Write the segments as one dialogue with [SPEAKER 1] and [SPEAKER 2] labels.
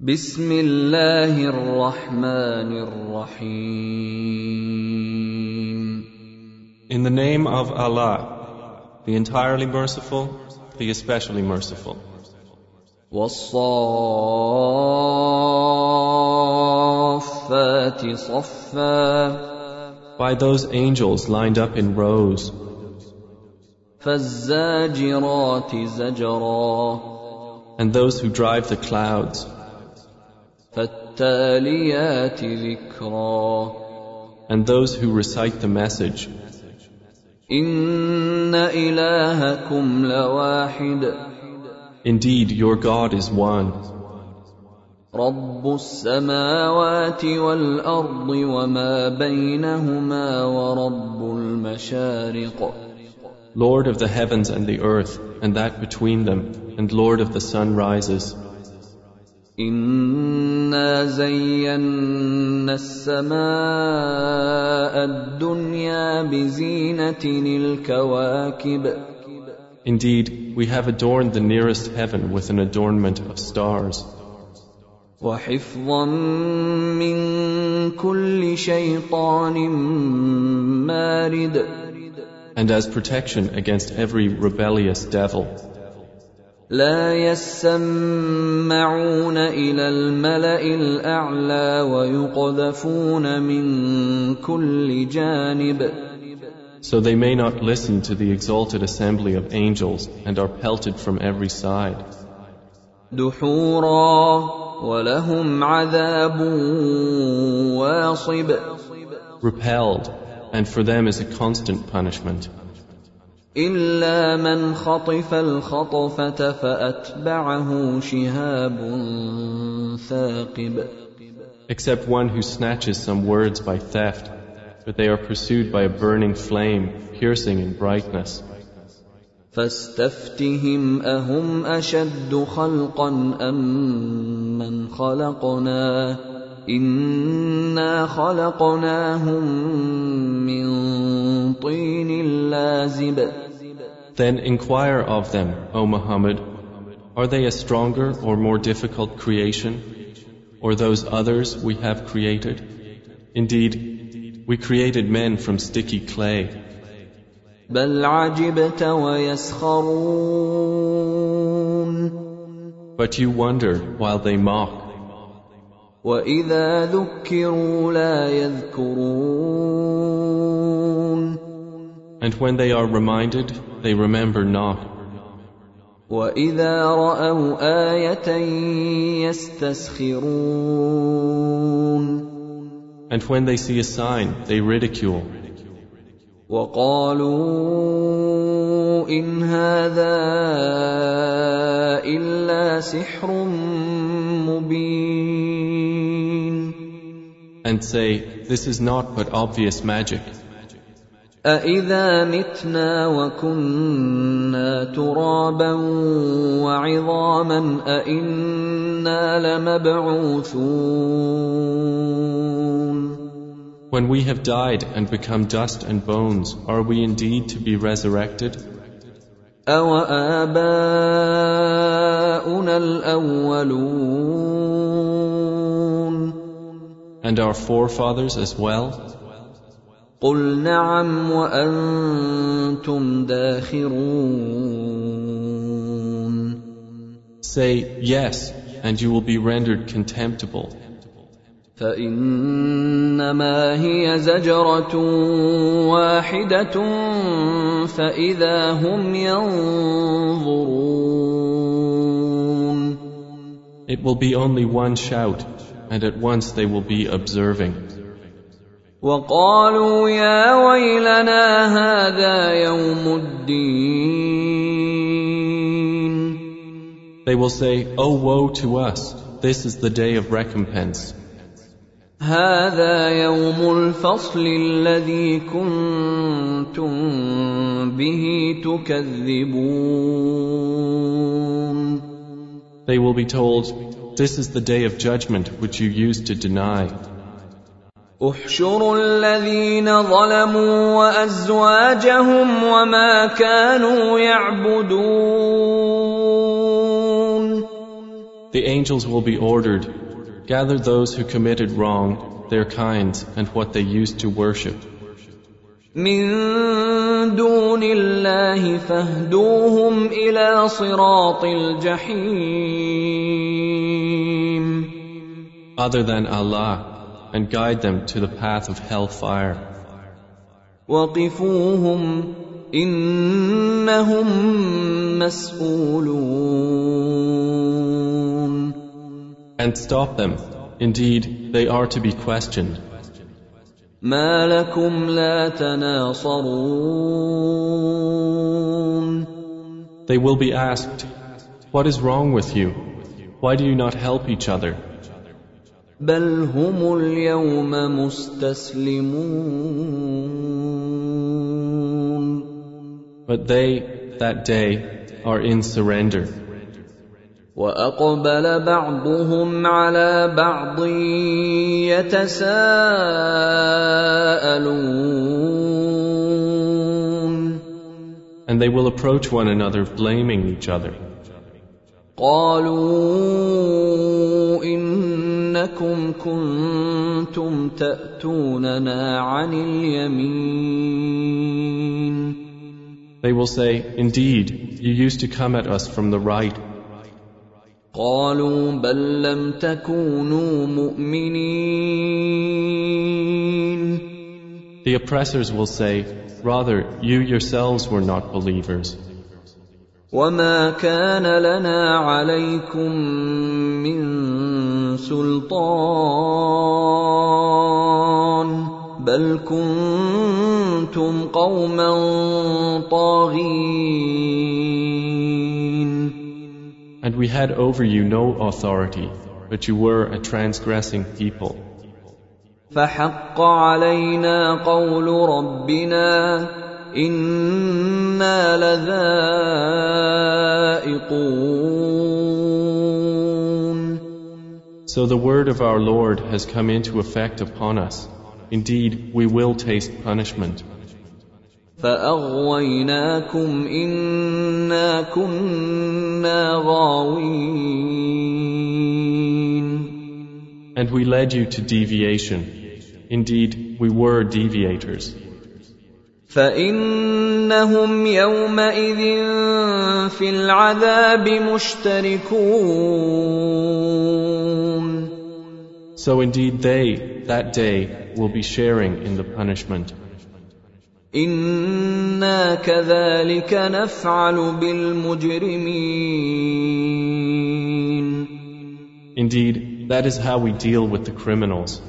[SPEAKER 1] بسم الله الرحمن الرحيم
[SPEAKER 2] In the name of Allah, the entirely merciful, the especially merciful.
[SPEAKER 1] والصافات صفا
[SPEAKER 2] By those angels lined up in rows,
[SPEAKER 1] فالزاجرات زجرا
[SPEAKER 2] and those who drive the clouds,
[SPEAKER 1] فالتاليات ذكرا
[SPEAKER 2] and those who recite the message.
[SPEAKER 1] ان الهكم لواحد
[SPEAKER 2] Indeed, your God is one,
[SPEAKER 1] رب السماوات والارض وما بينهما ورب المشارق
[SPEAKER 2] Lord of the heavens and the earth, and that between them, and Lord of the sunrises.
[SPEAKER 1] انا زينا السماء الدنيا بزينه الكواكب
[SPEAKER 2] Indeed, we have adorned the nearest heaven with an adornment of stars,
[SPEAKER 1] وحفظا من كل شيطان مارد
[SPEAKER 2] and as protection against every rebellious devil.
[SPEAKER 1] لا يسمعون الى الملا الاعلى ويقذفون من كل جانب
[SPEAKER 2] So they may not listen to the exalted assembly of angels and are pelted from every side.
[SPEAKER 1] دحورا ولهم عذاب واصب
[SPEAKER 2] Repelled, and for them is a constant punishment.
[SPEAKER 1] الا من خطف الخطفه فاتبعه شهاب ثاقب
[SPEAKER 2] Except one who snatches some words by theft, but they are pursued by a burning flame, piercing in brightness.
[SPEAKER 1] فاستفتهم اهم اشد خلقا ام من خلقنا انا خلقناهم من طين لازب
[SPEAKER 2] Then inquire of them, O Muhammad, are they a stronger or more difficult creation, or those others we have created? Indeed, we created men from sticky clay.
[SPEAKER 1] بل عجبت ويسخرون
[SPEAKER 2] But you wonder while they mock,
[SPEAKER 1] واذا ذكروا لا يذكرون
[SPEAKER 2] and when they are reminded, they remember not.
[SPEAKER 1] واذا راوا إيه يستسخرون
[SPEAKER 2] And when they see a sign, they ridicule.
[SPEAKER 1] وقالوا ان هذا الا سحر مبين
[SPEAKER 2] and say, This is not but obvious magic.
[SPEAKER 1] أإذا متنا وكنا ترابا وعظاما أإنا لمبعوثون
[SPEAKER 2] When we have died and become dust and bones, are we indeed to be resurrected?
[SPEAKER 1] أوآباؤنا الأولون
[SPEAKER 2] And our forefathers as well?
[SPEAKER 1] قل نعم وأنتم داخرون
[SPEAKER 2] Say, Yes, and you will be rendered contemptible.
[SPEAKER 1] فإنما هي زجرة واحدة فإذا هم ينظرون
[SPEAKER 2] It will be only one shout, and at once they will be observing.
[SPEAKER 1] وقالوا يا ويلنا هذا يوم الدين
[SPEAKER 2] They will say, Oh woe to us, this is the day of recompense.
[SPEAKER 1] هذا يوم الفصل الذي كنتم به تكذبون
[SPEAKER 2] They will be told, This is the day of judgment which you used to deny.
[SPEAKER 1] احشروا الذين ظلموا وازواجهم وما كانوا يعبدون
[SPEAKER 2] The angels will be ordered, gather those who committed wrong, their kinds, and what they used to worship.
[SPEAKER 1] من دون الله فاهدوهم الى صراط الجحيم
[SPEAKER 2] Other than Allah, and guide them to the path of hellfire.
[SPEAKER 1] وقفوهم انهم مسئولون
[SPEAKER 2] And stop them. Indeed, they are to be questioned.
[SPEAKER 1] ما لكم لا تناصرون
[SPEAKER 2] They will be asked, What is wrong with you? Why do you not help each other?
[SPEAKER 1] بل هم اليوم مستسلمون
[SPEAKER 2] But they, that day, are in surrender.
[SPEAKER 1] واقبل بعضهم على بعض يتساءلون
[SPEAKER 2] And they will approach one another blaming each other.
[SPEAKER 1] قالوا انكم كنتم تاتوننا عن اليمين
[SPEAKER 2] They will say, Indeed, you used to come at us from the right.
[SPEAKER 1] قالوا بل لم تكونوا مؤمنين
[SPEAKER 2] The oppressors will say, Rather, you yourselves were not believers.
[SPEAKER 1] وما كان لنا عليكم من سلطان بل كنتم قوما طاغين
[SPEAKER 2] And we had over you no authority, but you were a transgressing people.
[SPEAKER 1] فحق علينا قول ربنا أنا لذائقون
[SPEAKER 2] So the word of our Lord has come into effect upon us. Indeed, we will taste punishment.
[SPEAKER 1] فاغويناكم انا كنا غاوين
[SPEAKER 2] And we led you to deviation. Indeed, we were deviators.
[SPEAKER 1] فانهم يومئذ في العذاب مشتركون
[SPEAKER 2] So indeed they, that day, will be sharing in the punishment.
[SPEAKER 1] انا كذلك نفعل بالمجرمين
[SPEAKER 2] Indeed, that is how we deal with the criminals.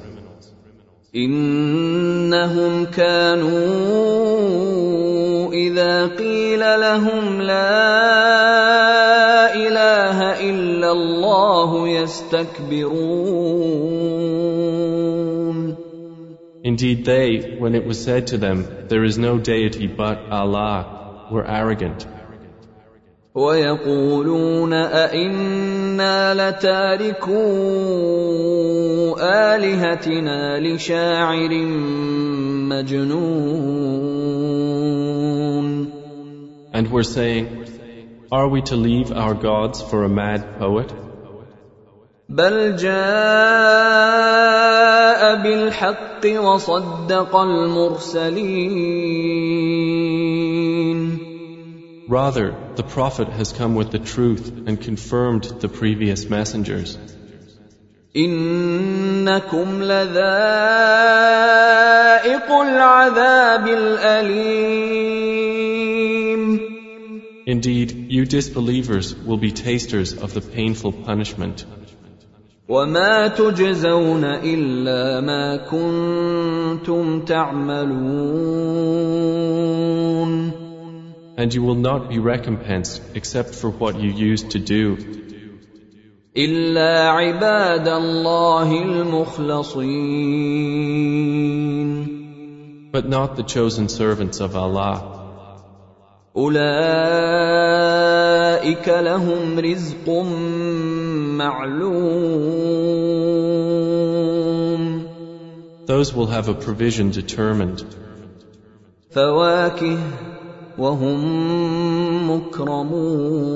[SPEAKER 1] انهم كانوا اذا قيل لهم لا اله الا الله يستكبرون
[SPEAKER 2] Indeed, they, when it was said to them, There is no deity but Allah, were arrogant.
[SPEAKER 1] ويقولون أئنا لتاركو آلهتنا لشاعر مجنون
[SPEAKER 2] And were saying, Are we to leave our gods for a mad poet?
[SPEAKER 1] بل جاء بالحق وصدق المرسلين
[SPEAKER 2] Rather, the Prophet has come with the truth and confirmed the previous messengers.
[SPEAKER 1] إنكم لذائق العذاب الأليم
[SPEAKER 2] Indeed, you disbelievers will be tasters of the painful punishment.
[SPEAKER 1] وما تجزون إلا ما كنتم تعملون
[SPEAKER 2] And you will not be recompensed except for what you used to do,
[SPEAKER 1] إلا عباد الله المخلصين
[SPEAKER 2] but not the chosen servants of Allah.
[SPEAKER 1] أولئك لهم رزق معلوم
[SPEAKER 2] Those will have a provision determined,
[SPEAKER 1] فواكه وهم مكرمون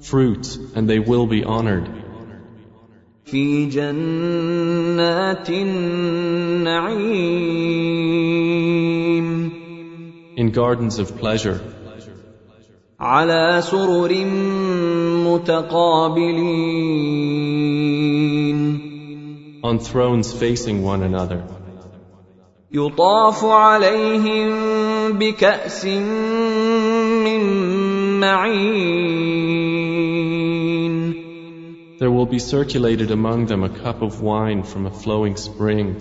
[SPEAKER 2] fruits, and they will be honored.
[SPEAKER 1] في جنات النعيم
[SPEAKER 2] In gardens of pleasure,
[SPEAKER 1] على سرر متقابلين
[SPEAKER 2] on thrones facing one another.
[SPEAKER 1] يطاف عليهم بكأس من معين
[SPEAKER 2] There will be circulated among them a cup of wine from a flowing spring,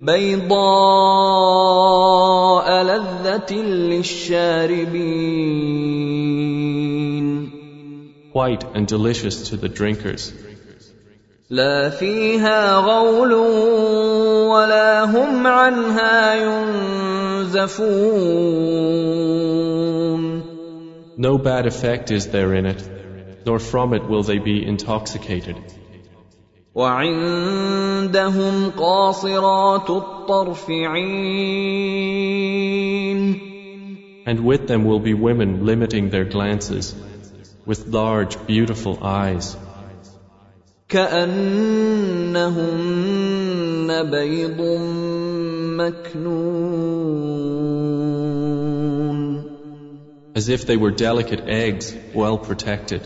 [SPEAKER 1] بيضاء لذة للشاربين
[SPEAKER 2] white and delicious to the drinkers.
[SPEAKER 1] لا فيها غول ولا هم عنها ينزفون
[SPEAKER 2] No bad effect is there in it, nor from it will they be intoxicated.
[SPEAKER 1] وعندهم قاصرات الطرف عين
[SPEAKER 2] And with them will be women limiting their glances, with large, beautiful eyes,
[SPEAKER 1] كأنهن بيض مكنون
[SPEAKER 2] as if they were delicate eggs, well protected.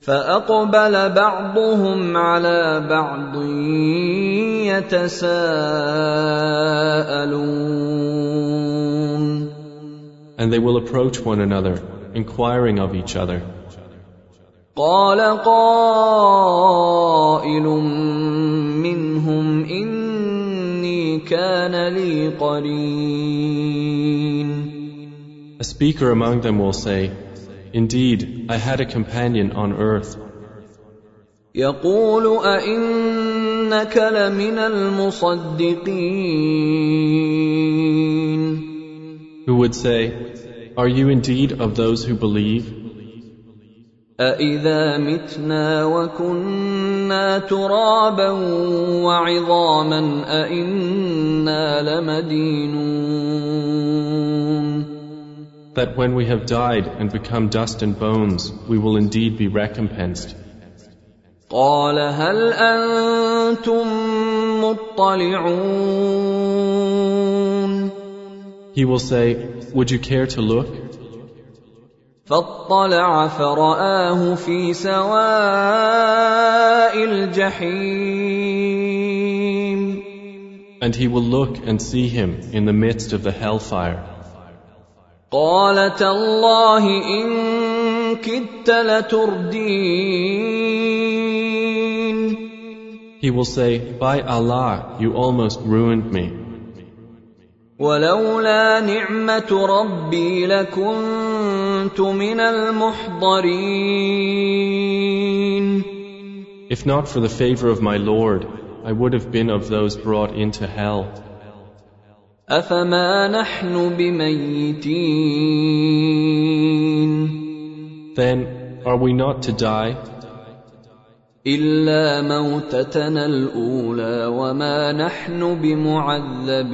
[SPEAKER 1] فأقبل بعضهم على بعض يتساءلون
[SPEAKER 2] And they will approach one another, inquiring of each other.
[SPEAKER 1] قال قائل منهم إني كان لي قرين
[SPEAKER 2] A speaker among them will say, Indeed, I had a companion on earth
[SPEAKER 1] يقول أئنك لمن المصدقين
[SPEAKER 2] who would say, Are you indeed of those who believe?
[SPEAKER 1] أإذا متنا وكنا ترابا وعظاما أإنا لمدينون
[SPEAKER 2] That when we have died and become dust and bones, we will indeed be recompensed.
[SPEAKER 1] قال هل أنتم مطلعون
[SPEAKER 2] He will say, Would you care to look?
[SPEAKER 1] فاطلع فرآه في سواء الجحيم
[SPEAKER 2] And he will look and see him in the midst of the hellfire.
[SPEAKER 1] قال تالله إن كدت لتردين
[SPEAKER 2] He will say, By Allah, you almost ruined me.
[SPEAKER 1] ولولا نعمة ربي لكنت من المحضرين
[SPEAKER 2] If not for the favor of my Lord, I would have been of those brought into hell.
[SPEAKER 1] أفما نحن بميتين
[SPEAKER 2] Then, are we not to die?
[SPEAKER 1] إلا موتتنا الأولى وما نحن بمعذبين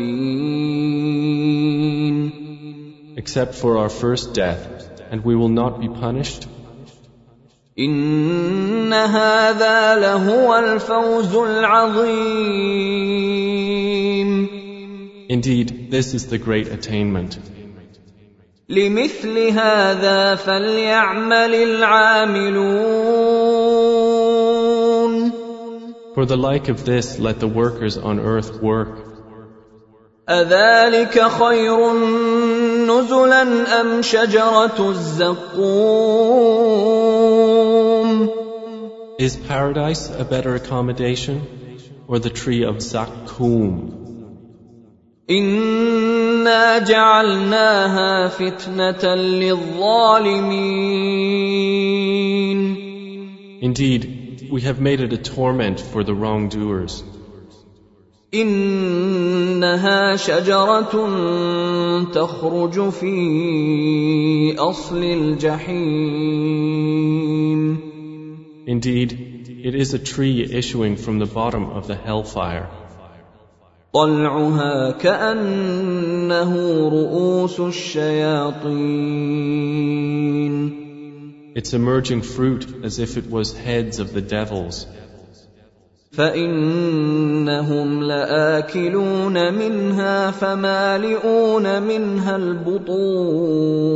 [SPEAKER 2] Except for our first death, and we will not be punished?
[SPEAKER 1] إن هذا لهو الفوز العظيم
[SPEAKER 2] Indeed, this is the great attainment.
[SPEAKER 1] لمثل هذا فليعمل العاملون
[SPEAKER 2] For the like of this, let the workers on earth work.
[SPEAKER 1] أذلك خير نزلا أم شجرة الزقوم
[SPEAKER 2] Is paradise a better accommodation? Or the tree of Zakkum?
[SPEAKER 1] إنا جعلناها فتنة للظالمين
[SPEAKER 2] Indeed, we have made it a torment for the wrongdoers.
[SPEAKER 1] إنها شجرة تخرج في أصل الجحيم
[SPEAKER 2] Indeed, it is a tree issuing from the bottom of the hellfire.
[SPEAKER 1] طلعها كأنه رؤوس الشياطين
[SPEAKER 2] Its emerging fruit as if it was heads of the devils.
[SPEAKER 1] فإنهم لآكلون منها فمالئون منها البطون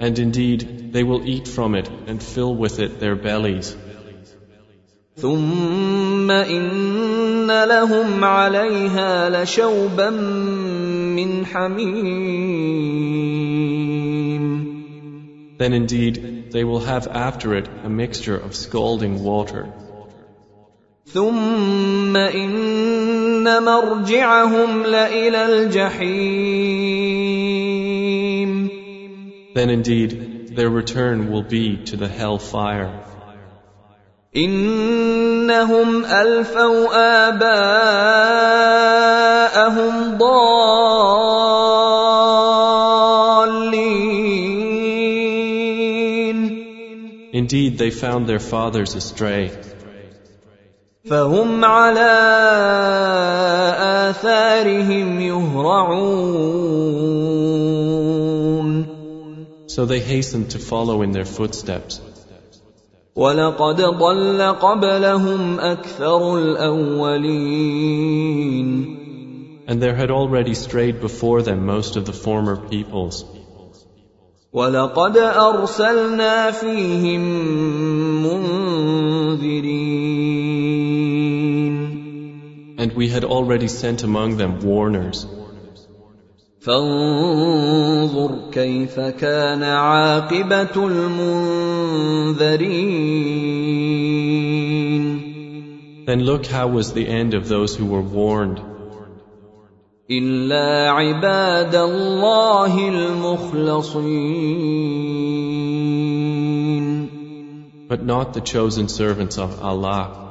[SPEAKER 2] And indeed, they will eat from it and fill with it their bellies.
[SPEAKER 1] ثم إن لهم عليها لشوبا من حميم
[SPEAKER 2] Then indeed, they will have after it a mixture of scalding water.
[SPEAKER 1] ثم إن مرجعهم لإلى الجحيم
[SPEAKER 2] Then indeed, their return will be to the hell fire.
[SPEAKER 1] إنهم ألفوا آباءهم ضالين
[SPEAKER 2] Indeed, they found their fathers astray.
[SPEAKER 1] فهم على آثارهم يهرعون
[SPEAKER 2] So they hastened to follow in their footsteps.
[SPEAKER 1] ولقد ضل قبلهم أكثر الأولين
[SPEAKER 2] And there had already strayed before them most of the former peoples.
[SPEAKER 1] ولقد أرسلنا فيهم منذرين
[SPEAKER 2] And we had already sent among them warners.
[SPEAKER 1] فانظر كيف كان عاقبة المنذرين
[SPEAKER 2] Then look how was the end of those who were warned.
[SPEAKER 1] إلا عباد الله المخلصين
[SPEAKER 2] But not the chosen servants of Allah.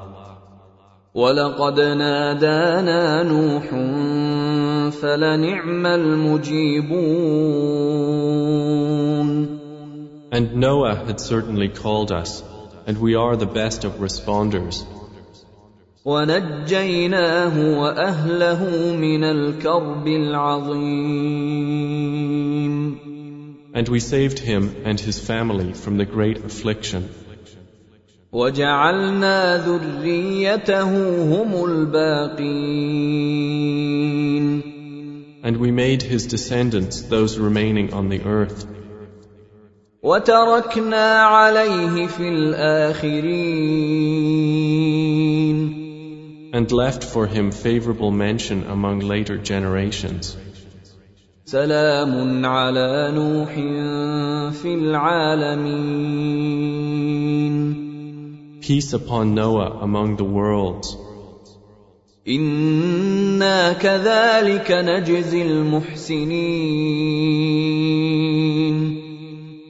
[SPEAKER 1] ولقد نادانا نوح فلنعم المجيبون
[SPEAKER 2] And Noah had certainly called us, and we are the best of responders.
[SPEAKER 1] ونجيناه واهله من الكرب العظيم
[SPEAKER 2] And we saved him and his family from the great affliction.
[SPEAKER 1] وجعلنا ذريته هم الباقين
[SPEAKER 2] And we made his descendants those remaining on the earth.
[SPEAKER 1] وتركنا عليه في الاخرين
[SPEAKER 2] And left for him favorable mention among later generations.
[SPEAKER 1] سلام على نوح في العالمين
[SPEAKER 2] Peace upon Noah among the worlds.
[SPEAKER 1] انا كذلك نجزي المحسنين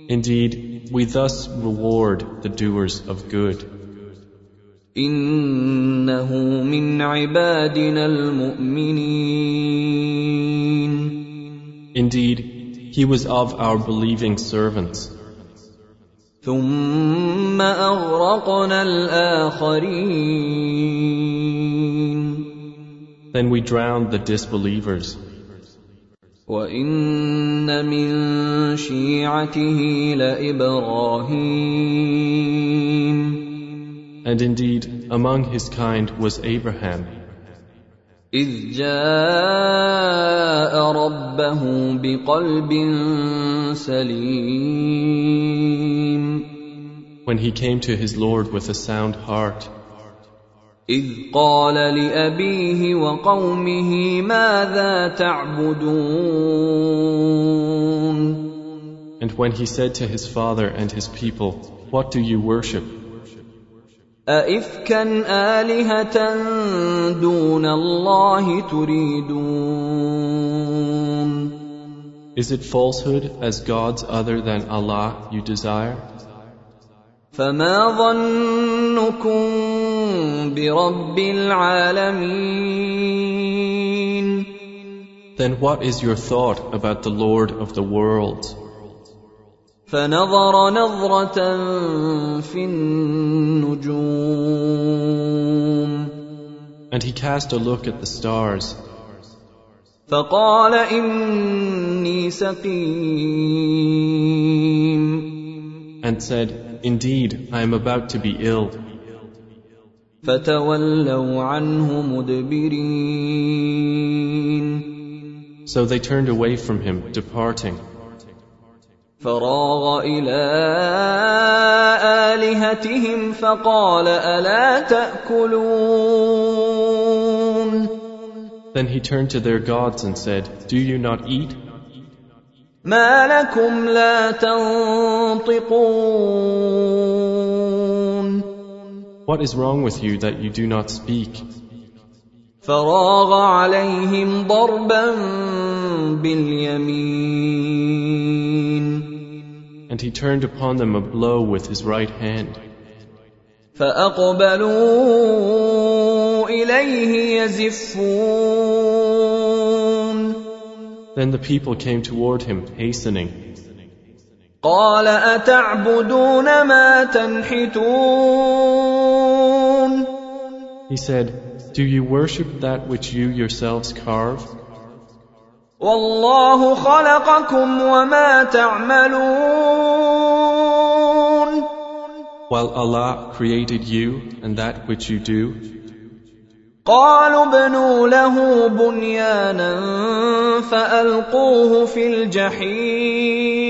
[SPEAKER 2] Indeed, we thus reward the doers of good.
[SPEAKER 1] انه من عبادنا المؤمنين
[SPEAKER 2] Indeed, he was of our believing servants.
[SPEAKER 1] ثم اغرقنا الاخرين
[SPEAKER 2] Then we drowned the disbelievers.
[SPEAKER 1] وان من شيعته لابراهيم
[SPEAKER 2] And indeed, among his kind was Abraham,
[SPEAKER 1] اذ جاء ربه بقلب سليم
[SPEAKER 2] when he came to his Lord with a sound heart,
[SPEAKER 1] اذ قال لابيه وقومه ماذا تعبدون
[SPEAKER 2] and when he said to his father and his people, What do you worship?
[SPEAKER 1] أئفكا آلهة دون الله تريدون
[SPEAKER 2] Is it falsehood as gods other than Allah you desire?
[SPEAKER 1] فما ظنكم برب العالمين
[SPEAKER 2] Then what is your thought about the Lord of the worlds?
[SPEAKER 1] فنظر نظرة في النجوم. النجوم.
[SPEAKER 2] And he cast a look at the stars.
[SPEAKER 1] فقال إني سقيم
[SPEAKER 2] and said, Indeed, I am about to be ill.
[SPEAKER 1] فتولوا عنه مدبرين
[SPEAKER 2] So they turned away from him, departing.
[SPEAKER 1] فراغ إلى آلهتهم فقال ألا تأكلون
[SPEAKER 2] Then he turned to their gods and said, Do you not eat?
[SPEAKER 1] ما لكم لا تنطقون
[SPEAKER 2] What is wrong with you that you do not speak?
[SPEAKER 1] فراغ عليهم ضربا باليمين
[SPEAKER 2] And he turned upon them a blow with his right hand.
[SPEAKER 1] فأقبلوا إليه يزفون
[SPEAKER 2] Then the people came toward him, hastening.
[SPEAKER 1] قال أتعبدون ما تنحتون
[SPEAKER 2] He said, Do you worship that which you yourselves carve?
[SPEAKER 1] والله خلقكم وما تعملون
[SPEAKER 2] While Allah created you and that which you do,
[SPEAKER 1] قالوا ابنوا له بنيانا فألقوه في الجحيم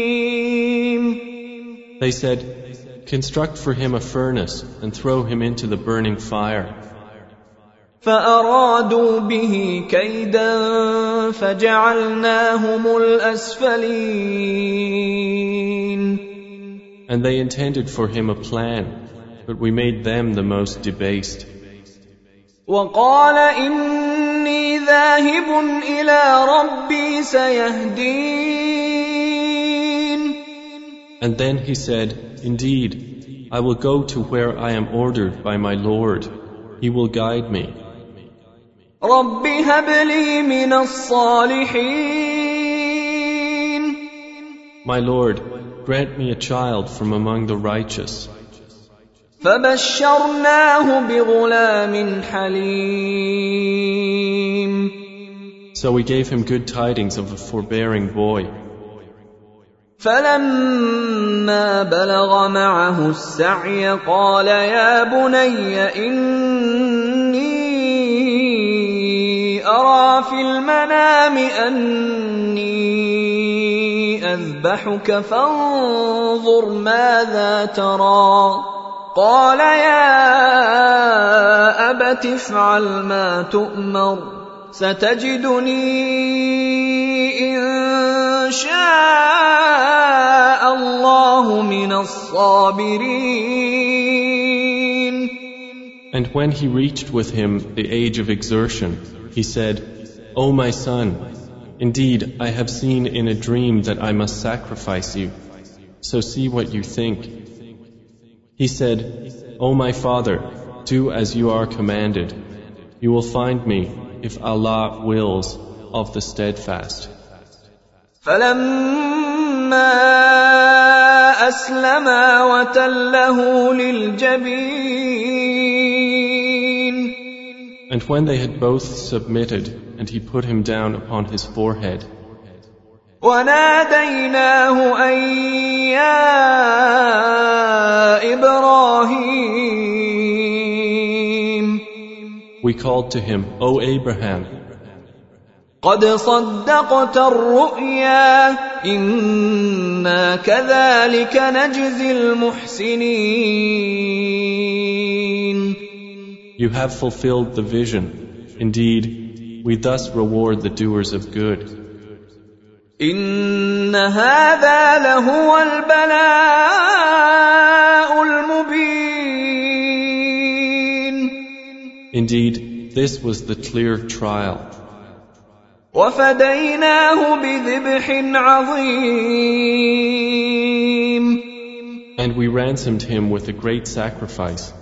[SPEAKER 2] they said, Construct for him a furnace and throw him into the burning fire.
[SPEAKER 1] فأرادوا به كيدا فجعلناهم الأسفلين
[SPEAKER 2] And they intended for him a plan, but we made them the most debased.
[SPEAKER 1] وقال إني ذاهب إلى ربي سيهدين
[SPEAKER 2] And then he said, Indeed, I will go to where I am ordered by my Lord. He will guide me.
[SPEAKER 1] رب هب لي من الصالحين
[SPEAKER 2] My Lord, grant me a child from among the righteous.
[SPEAKER 1] فبشرناه بغلام حليم
[SPEAKER 2] So we gave him good tidings of a forbearing boy.
[SPEAKER 1] فلما بلغ معه السعي قال يا بني إني أرى في المنام أني أذبحك فانظر ماذا ترى. قال يا أبت افعل ما تؤمر ستجدني إن شاء الله من الصابرين.
[SPEAKER 2] And when he reached with him the age of exertion, he said, O my son, indeed I have seen in a dream that I must sacrifice you, so see what you think. He said, O my father, do as you are commanded. You will find me, if Allah wills, of the steadfast.
[SPEAKER 1] فلما أسلما وتله للجبين
[SPEAKER 2] And when they had both submitted, and he put him down upon his forehead,
[SPEAKER 1] وناديناه أن يا إبراهيم
[SPEAKER 2] we called to him, O Abraham,
[SPEAKER 1] قد صدقت الرؤيا إنا كذلك نجزي المحسنين
[SPEAKER 2] you have fulfilled the vision. Indeed, we thus reward the doers of good.
[SPEAKER 1] إن هذا لهو البلاء المبين
[SPEAKER 2] Indeed, this was the clear trial.
[SPEAKER 1] وفديناه بذبح عظيم
[SPEAKER 2] And we ransomed him with a great sacrifice.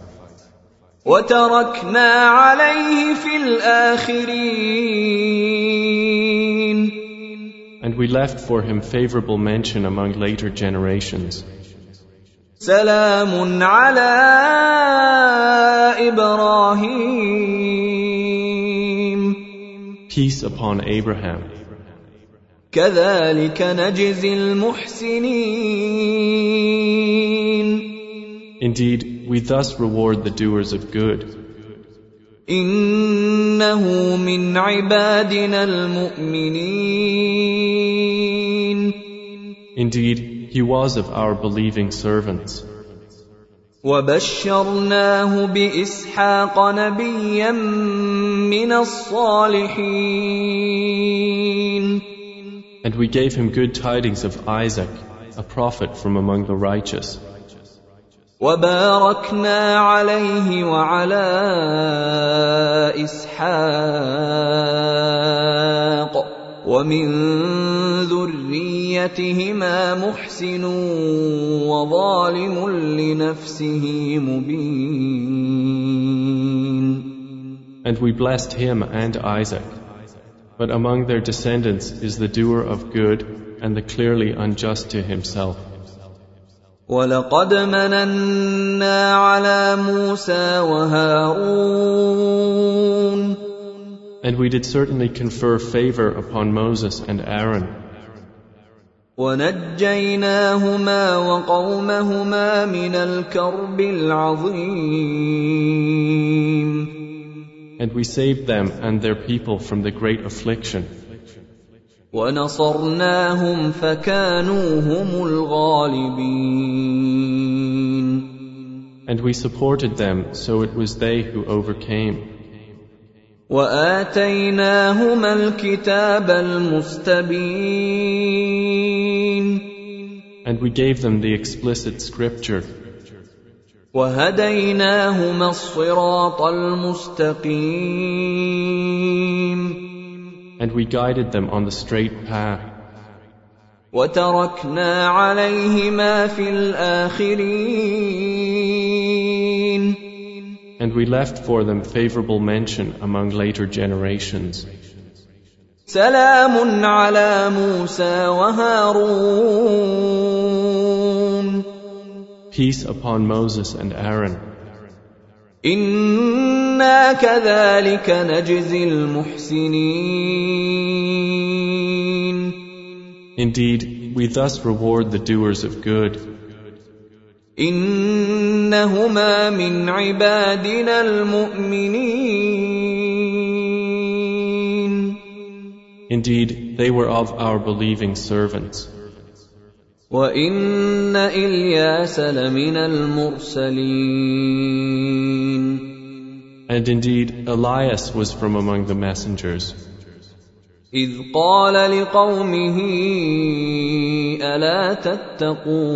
[SPEAKER 1] وتركنا عليه في الآخرين
[SPEAKER 2] And we left for him favorable mention among later generations.
[SPEAKER 1] سلام على إبراهيم
[SPEAKER 2] Peace upon Abraham.
[SPEAKER 1] كذلك نجزي المحسنين
[SPEAKER 2] Indeed, we thus reward the doers of good.
[SPEAKER 1] إنه من عبادنا المؤمنين
[SPEAKER 2] Indeed, he was of our believing servants.
[SPEAKER 1] وبشرناه باسحاق نبيا من الصالحين
[SPEAKER 2] And we gave him good tidings of Isaac, a prophet from among the righteous.
[SPEAKER 1] وباركنا عليه وعلى اسحاق ومن ذريتهما محسن وظالم لنفسه مبين
[SPEAKER 2] And we blessed him and Isaac. But among their descendants is the doer of good and the clearly unjust to himself.
[SPEAKER 1] ولقد مننا على موسى وهارون
[SPEAKER 2] And we did certainly confer favor upon Moses and Aaron.
[SPEAKER 1] ونجيناهما وقومهما من الكرب العظيم
[SPEAKER 2] And we saved them and their people from the great affliction.
[SPEAKER 1] ونصرناهم فكانوا هم الغالبين
[SPEAKER 2] And we supported them, so it was they who overcame.
[SPEAKER 1] واتيناهما الكتاب المستبين
[SPEAKER 2] And we gave them the explicit scripture.
[SPEAKER 1] وهديناهما الصراط المستقيم
[SPEAKER 2] And we guided them on the straight path.
[SPEAKER 1] وتركنا عليهما في الاخرين
[SPEAKER 2] And we left for them favorable mention among later generations.
[SPEAKER 1] سلام على موسى وهارون
[SPEAKER 2] Peace upon Moses and Aaron.
[SPEAKER 1] أنا كذلك نجزي المحسنين
[SPEAKER 2] Indeed, we thus reward the doers of good.
[SPEAKER 1] انهما من عبادنا المؤمنين
[SPEAKER 2] Indeed, they were of our believing servants.
[SPEAKER 1] وان الياس لمن المرسلين
[SPEAKER 2] And indeed, Elias was from among the messengers.
[SPEAKER 1] اذ قال لقومه الا تتقون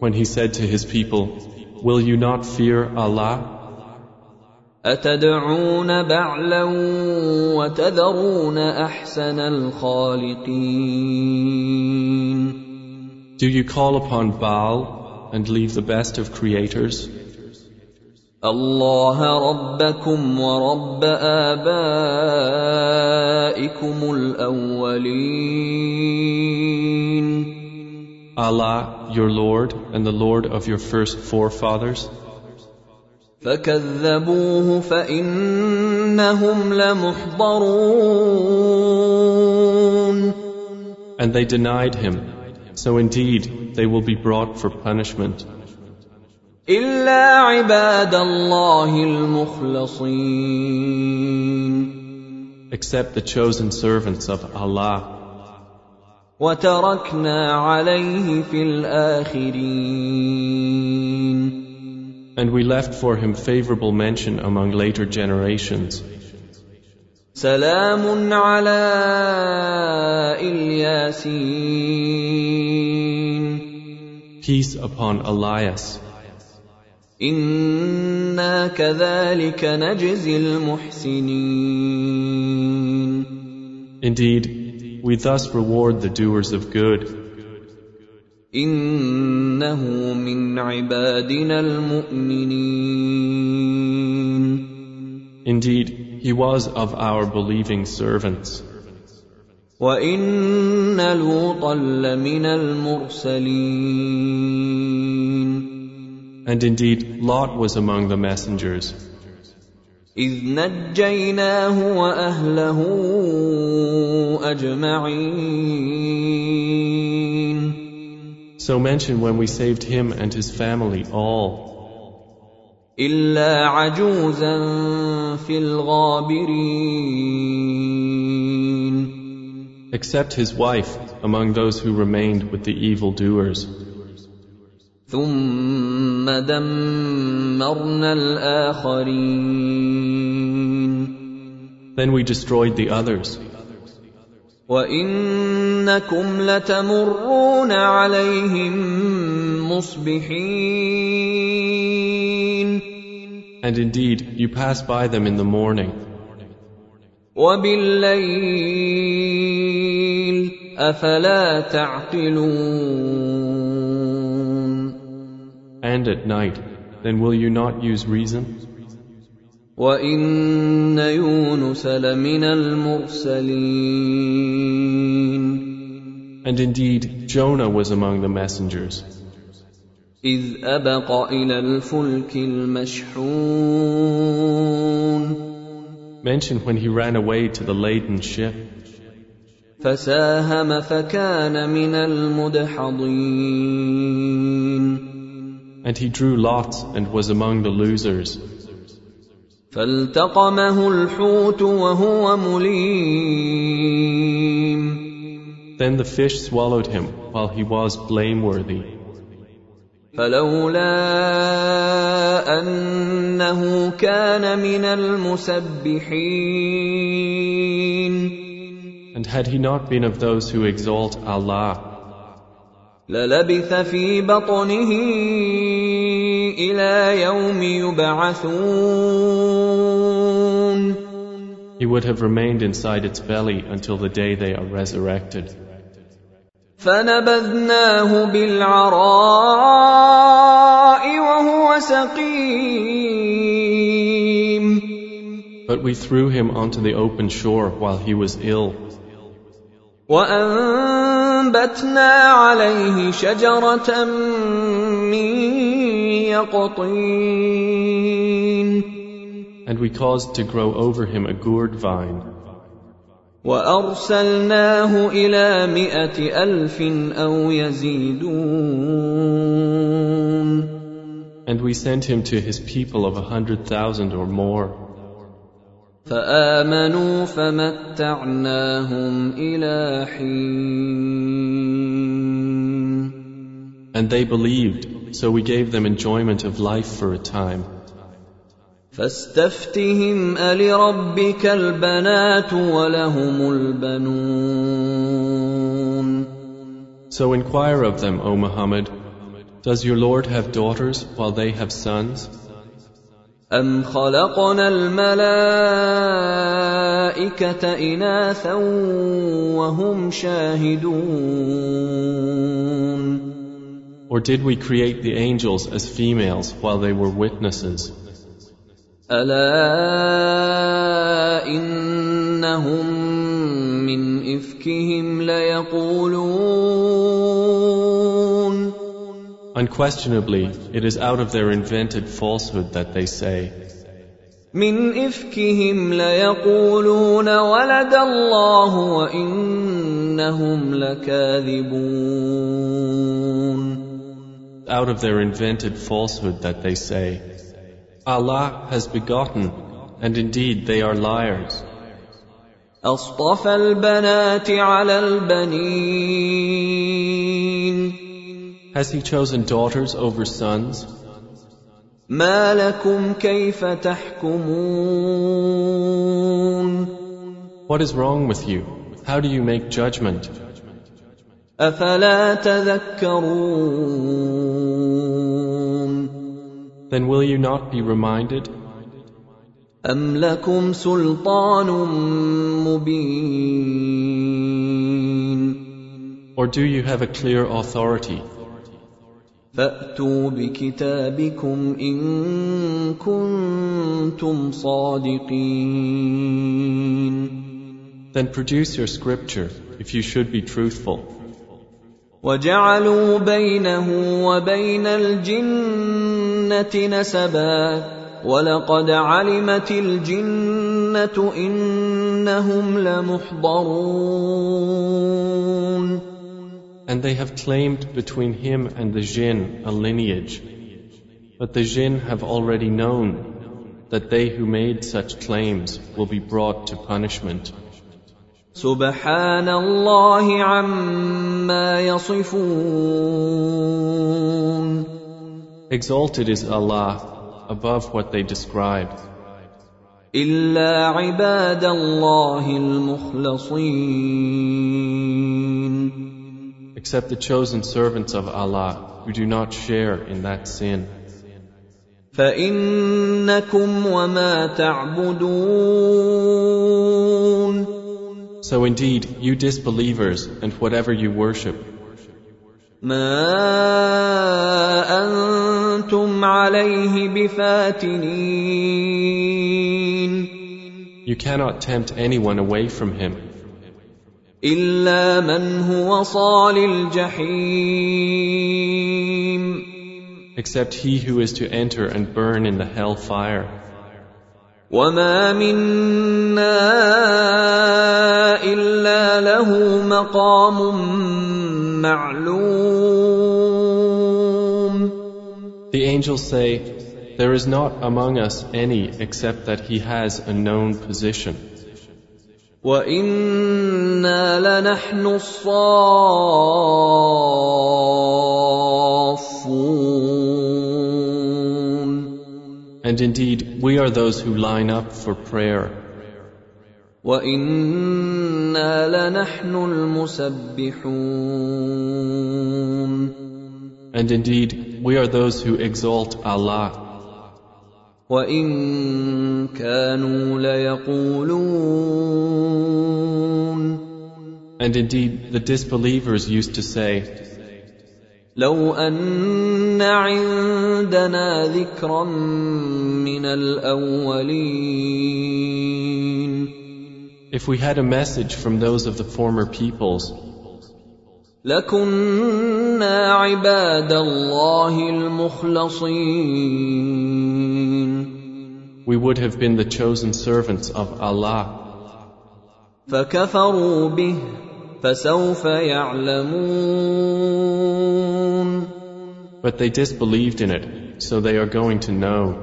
[SPEAKER 2] When he said to his people, Will you not fear Allah?
[SPEAKER 1] اتدعون بعلا وتذرون احسن الخالقين
[SPEAKER 2] Do you call upon Baal and leave the best of creators?
[SPEAKER 1] الله ربكم ورب ابائكم الاولين
[SPEAKER 2] Allah, your Lord, and the Lord of your first forefathers?
[SPEAKER 1] فكذبوه فانهم لمحضرون
[SPEAKER 2] And they denied him. So indeed, they will be brought for punishment.
[SPEAKER 1] الا عباد الله المخلصين
[SPEAKER 2] Except the chosen servants of Allah.
[SPEAKER 1] وتركنا عليه في الاخرين
[SPEAKER 2] And we left for him favorable mention among later generations.
[SPEAKER 1] سلام على الياسين
[SPEAKER 2] Peace upon Elias.
[SPEAKER 1] انا كذلك نجزي المحسنين
[SPEAKER 2] Indeed, we thus reward the doers of good.
[SPEAKER 1] انه من عبادنا المؤمنين
[SPEAKER 2] Indeed, he was of our believing servants.
[SPEAKER 1] وان لوطا لمن المرسلين
[SPEAKER 2] And indeed, Lot was among the messengers.
[SPEAKER 1] إذ نجيناه وأهله أجمعين
[SPEAKER 2] So mention when we saved him and his family all,
[SPEAKER 1] إلا عجوزا في الغابرين
[SPEAKER 2] except his wife among those who remained with the evildoers.
[SPEAKER 1] ثم دمرنا الآخرين
[SPEAKER 2] Then we destroyed the others.
[SPEAKER 1] وإنكم لتمرون عليهم مصبحين
[SPEAKER 2] And indeed, you pass by them in the morning,
[SPEAKER 1] وبالليل أفلا تعقلون
[SPEAKER 2] and at night. Then will you not use reason?
[SPEAKER 1] وإن يونس لمن المرسلين
[SPEAKER 2] And indeed, Jonah was among the messengers.
[SPEAKER 1] إذ أبق إلى الفلك المشحون
[SPEAKER 2] Mention when he ran away to the laden ship,
[SPEAKER 1] فساهم فكان من المدحضين
[SPEAKER 2] and he drew lots and was among the losers.
[SPEAKER 1] فالتقمه الحوت وهو مليم
[SPEAKER 2] Then the fish swallowed him while he was blameworthy.
[SPEAKER 1] فلولا انه كان من المسبحين
[SPEAKER 2] And had he not been of those who exalt Allah,
[SPEAKER 1] للبث في بطنه إلى يوم يبعثون
[SPEAKER 2] he would have remained inside its belly until the day they are resurrected.
[SPEAKER 1] فنبذناه بالعراء وهو سقيم
[SPEAKER 2] But we threw him onto the open shore while he was ill,
[SPEAKER 1] وأنبتنا عليه شجرة من يقطين
[SPEAKER 2] and we caused to grow over him a gourd vine,
[SPEAKER 1] وأرسلناه إلى مائة ألف أو يزيدون
[SPEAKER 2] and we sent him to his people of a hundred thousand or more.
[SPEAKER 1] فآمنوا فمتعناهم إلى حين
[SPEAKER 2] And they believed, so we gave them enjoyment of life for a time.
[SPEAKER 1] فاستفتهم ألربك البنات ولهم البنون
[SPEAKER 2] So inquire of them, O Muhammad, does your Lord have daughters while they have sons?
[SPEAKER 1] أم خلقنا الملائكة إناثا وهم شاهدون
[SPEAKER 2] Or did we create the angels as females while they were witnesses?
[SPEAKER 1] ألا إنهم من إفكهم ليقولون
[SPEAKER 2] Unquestionably, it is out of their invented falsehood that they say,
[SPEAKER 1] من إفكهم ليقولون ولد الله وإنهم لكاذبون
[SPEAKER 2] out of their invented falsehood that they say, Allah has begotten, and indeed they are liars.
[SPEAKER 1] أصطفى البنات على البنين
[SPEAKER 2] Has he chosen daughters over sons?
[SPEAKER 1] ما لكم كيف تحكمون
[SPEAKER 2] What is wrong with you? How do you make judgment?
[SPEAKER 1] أفلا تذكرون
[SPEAKER 2] Then will you not be reminded?
[SPEAKER 1] أم لكم سلطان مبين
[SPEAKER 2] Or do you have a clear authority?
[SPEAKER 1] فأتوا بكتابكم إن كنتم صادقين
[SPEAKER 2] Then produce your scripture if you should be truthful.
[SPEAKER 1] وجعلوا بينه وبين الجنة نسبا ولقد علمت الجنه انهم لمحضرون
[SPEAKER 2] And they have claimed between him and the jinn a lineage. But the jinn have already known that they who made such claims will be brought to punishment.
[SPEAKER 1] سبحان الله عما يصفون
[SPEAKER 2] Exalted is Allah above what they describe.
[SPEAKER 1] إلا عباد الله المخلصين
[SPEAKER 2] except the chosen servants of Allah who do not share in that sin.
[SPEAKER 1] فإنكم وما تعبدون
[SPEAKER 2] So indeed, you disbelievers and whatever you worship,
[SPEAKER 1] ما أنتم عليه بفاتنين
[SPEAKER 2] you cannot tempt anyone away from him.
[SPEAKER 1] إلا من هو صال الجحيم
[SPEAKER 2] except he who is to enter and burn in the hell fire.
[SPEAKER 1] وما منا إلا له مقام معلوم
[SPEAKER 2] The angels say, There is not among us any except that he has a known position.
[SPEAKER 1] وإنا لنحن الصافون
[SPEAKER 2] And indeed, we are those who line up for prayer.
[SPEAKER 1] وإنا لنحن المسبحون
[SPEAKER 2] And indeed, we are those who exalt Allah.
[SPEAKER 1] وإن كانوا ليقولون
[SPEAKER 2] And indeed, the disbelievers used to say,
[SPEAKER 1] لو أن عندنا ذكرا من الأولين
[SPEAKER 2] If we had a message from those of the former peoples,
[SPEAKER 1] لكنا عباد الله المخلصين
[SPEAKER 2] we would have been the chosen servants of Allah.
[SPEAKER 1] فكفروا به فسوف يعلمون
[SPEAKER 2] But they disbelieved in it, so they are going to know.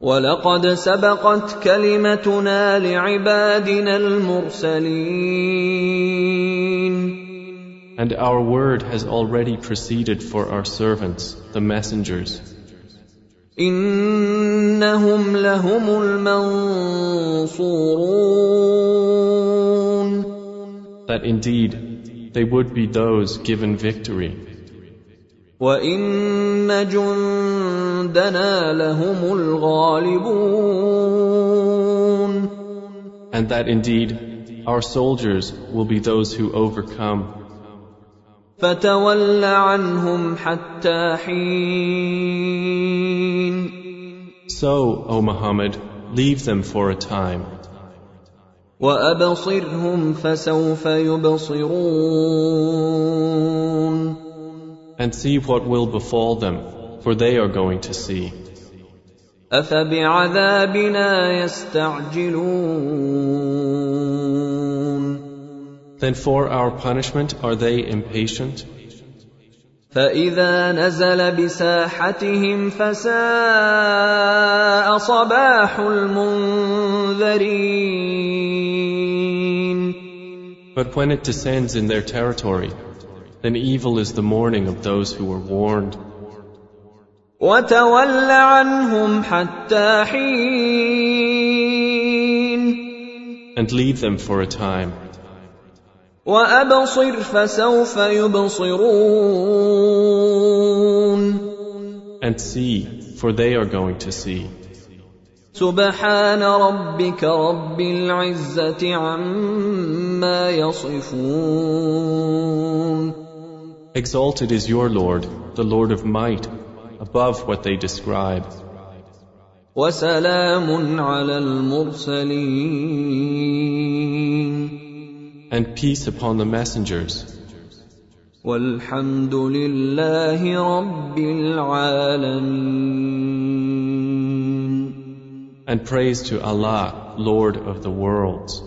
[SPEAKER 1] ولقد سبقت كلمتنا لعبادنا المرسلين
[SPEAKER 2] And our word has already proceeded for our servants, the messengers.
[SPEAKER 1] إنهم لهم المنصورون
[SPEAKER 2] That indeed, they would be those given victory.
[SPEAKER 1] وإن جندنا لهم الغالبون
[SPEAKER 2] And that indeed, our soldiers will be those who overcome.
[SPEAKER 1] فتول عنهم حتى حين
[SPEAKER 2] So, O Muhammad, leave them for a time.
[SPEAKER 1] وأبصرهم فسوف يبصرون
[SPEAKER 2] And see what will befall them, for they are going to see.
[SPEAKER 1] أفبعذابنا يستعجلون
[SPEAKER 2] Then for our punishment are they impatient?
[SPEAKER 1] فإذا نزل بساحتهم فساء صباح المنذرين
[SPEAKER 2] But when it descends in their territory, then evil is the morning of those who were warned. And leave them for a time. And see, for they are going to see.
[SPEAKER 1] سبحان ربك رب العزة عما يصفون
[SPEAKER 2] Exalted is your Lord, the Lord of might, above what they describe.
[SPEAKER 1] وسلام على المرسلين
[SPEAKER 2] And peace upon the messengers.
[SPEAKER 1] والحمد لله رب العالمين
[SPEAKER 2] And praise to Allah, Lord of the worlds.